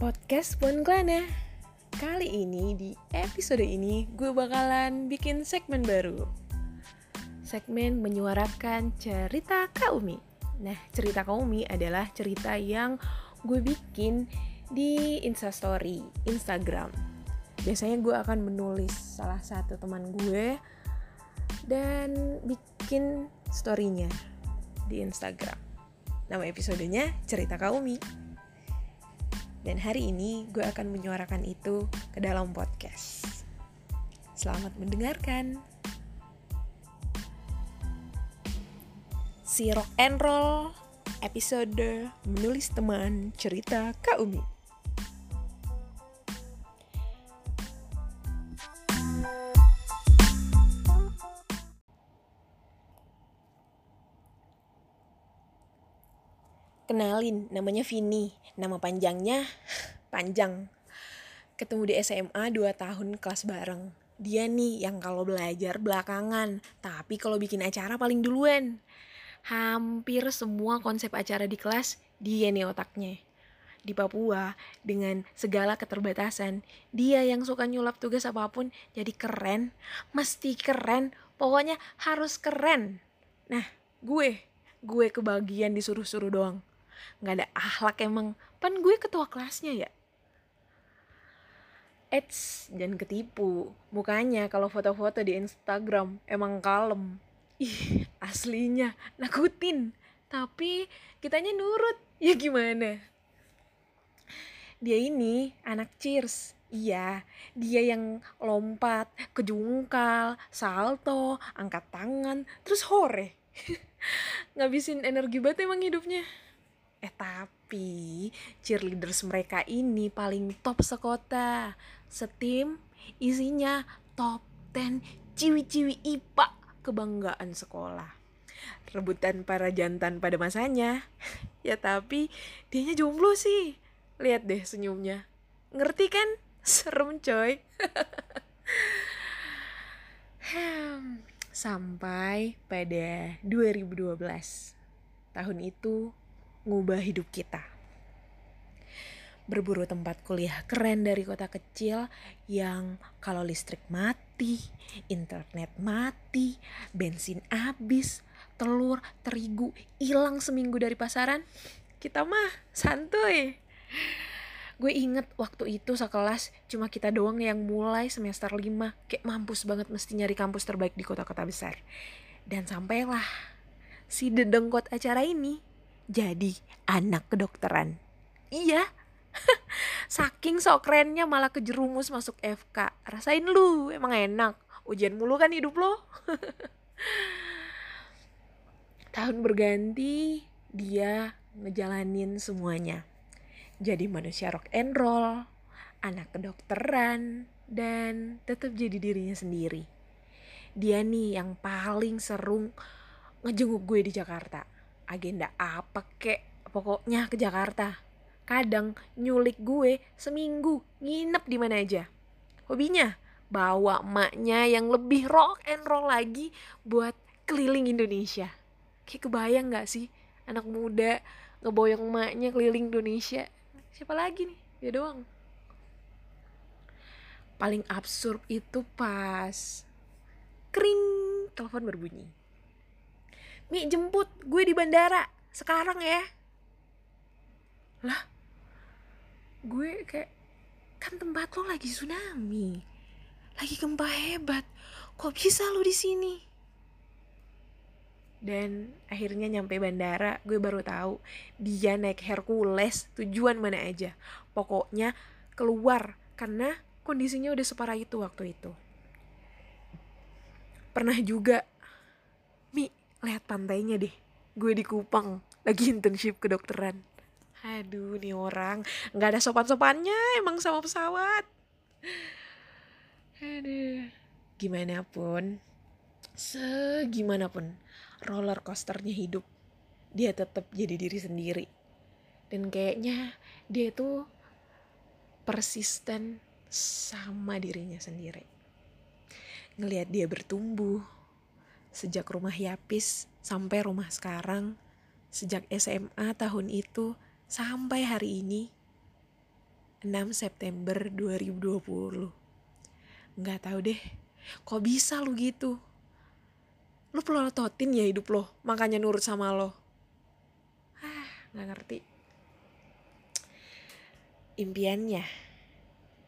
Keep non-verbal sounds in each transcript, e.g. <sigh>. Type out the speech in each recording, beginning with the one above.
podcast Pon Klana. Kali ini di episode ini gue bakalan bikin segmen baru. Segmen menyuarakan cerita Kaumi. Nah, cerita Kaumi adalah cerita yang gue bikin di Instastory, Instagram. Biasanya gue akan menulis salah satu teman gue dan bikin storynya di Instagram. Nama episodenya Cerita Kaumi. Dan hari ini gue akan menyuarakan itu ke dalam podcast. Selamat mendengarkan. Si Rock and Roll episode menulis teman cerita Kak Umi. Kenalin, namanya Vini. Nama panjangnya <laughs> panjang. Ketemu di SMA 2 tahun kelas bareng. Dia nih yang kalau belajar belakangan, tapi kalau bikin acara paling duluan. Hampir semua konsep acara di kelas dia nih otaknya. Di Papua, dengan segala keterbatasan, dia yang suka nyulap tugas apa pun jadi keren, mesti keren, pokoknya harus keren. Nah, gue, gue kebagian disuruh-suruh doang nggak ada ahlak emang pan gue ketua kelasnya ya Eits, jangan ketipu. Mukanya kalau foto-foto di Instagram emang kalem. Ih, aslinya nakutin. Tapi kitanya nurut. <laughs> Ya gimana? Dia ini anak cheers. Iya, dia yang lompat, kejungkal, salto, angkat tangan, terus hore. <laughs> Ngabisin energi banget emang hidupnya. Eh tapi cheerleaders mereka ini paling top sekota. Setim isinya top 10 ciwi-ciwi IPA kebanggaan sekolah. Rebutan para jantan pada masanya. <laughs> ya tapi dianya jomblo sih. Lihat deh senyumnya. Ngerti kan? <laughs> Serem coy. Sampai pada 2012. Tahun itu ngubah hidup kita. Berburu tempat kuliah keren dari kota kecil yang kalau listrik mati, internet mati, bensin habis, telur, terigu hilang seminggu dari pasaran, kita mah santuy. Gue inget waktu itu sekelas cuma kita doang yang mulai semester 5 kayak mampus banget mesti nyari kampus terbaik di kota-kota besar. Dan sampailah si dedengkot acara ini jadi anak kedokteran. Iya, <laughs> saking sok kerennya malah kejerumus masuk FK. Rasain lu, emang enak. Ujian mulu kan hidup lo. <laughs> Tahun berganti, dia ngejalanin semuanya. Jadi manusia rock and roll, anak kedokteran, dan tetap jadi dirinya sendiri. Dia nih yang paling seru ngejenguk gue di Jakarta agenda apa kek pokoknya ke Jakarta. Kadang nyulik gue seminggu nginep di mana aja. Hobinya bawa emaknya yang lebih rock and roll lagi buat keliling Indonesia. Kayak kebayang gak sih anak muda ngeboyong emaknya keliling Indonesia? Siapa lagi nih? Dia doang. Paling absurd itu pas kering telepon berbunyi Mi jemput. Gue di bandara. Sekarang ya. Lah gue kayak kan tempat lo lagi tsunami. Lagi gempa hebat. Kok bisa lo di sini? Dan akhirnya nyampe bandara gue baru tahu dia naik Hercules. Tujuan mana aja. Pokoknya keluar karena kondisinya udah separah itu waktu itu. Pernah juga lihat pantainya deh. Gue di Kupang. Lagi internship kedokteran. Aduh nih orang. Nggak ada sopan-sopannya emang sama pesawat. Aduh. Gimana pun. Segimanapun roller coasternya hidup. Dia tetap jadi diri sendiri. Dan kayaknya dia tuh persisten sama dirinya sendiri. Ngelihat dia bertumbuh sejak rumah Yapis sampai rumah sekarang, sejak SMA tahun itu sampai hari ini, 6 September 2020 Nggak tahu deh, kok bisa lu gitu? Lu pelototin ya hidup lo, makanya nurut sama lo. Ah, nggak ngerti. Impiannya,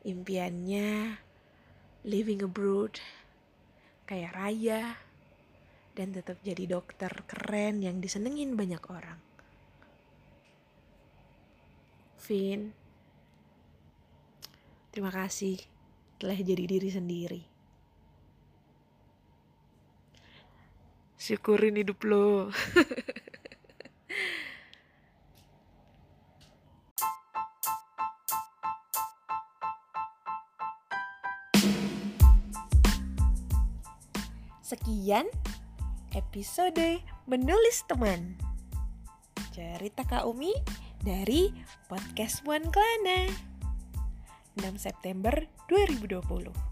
impiannya living abroad, kayak raya, dan tetap jadi dokter keren yang disenengin banyak orang. Vin, terima kasih telah jadi diri sendiri. Syukurin hidup lo. <laughs> Sekian episode menulis teman. Cerita Kak Umi dari podcast Puan Klana. 6 September 2020.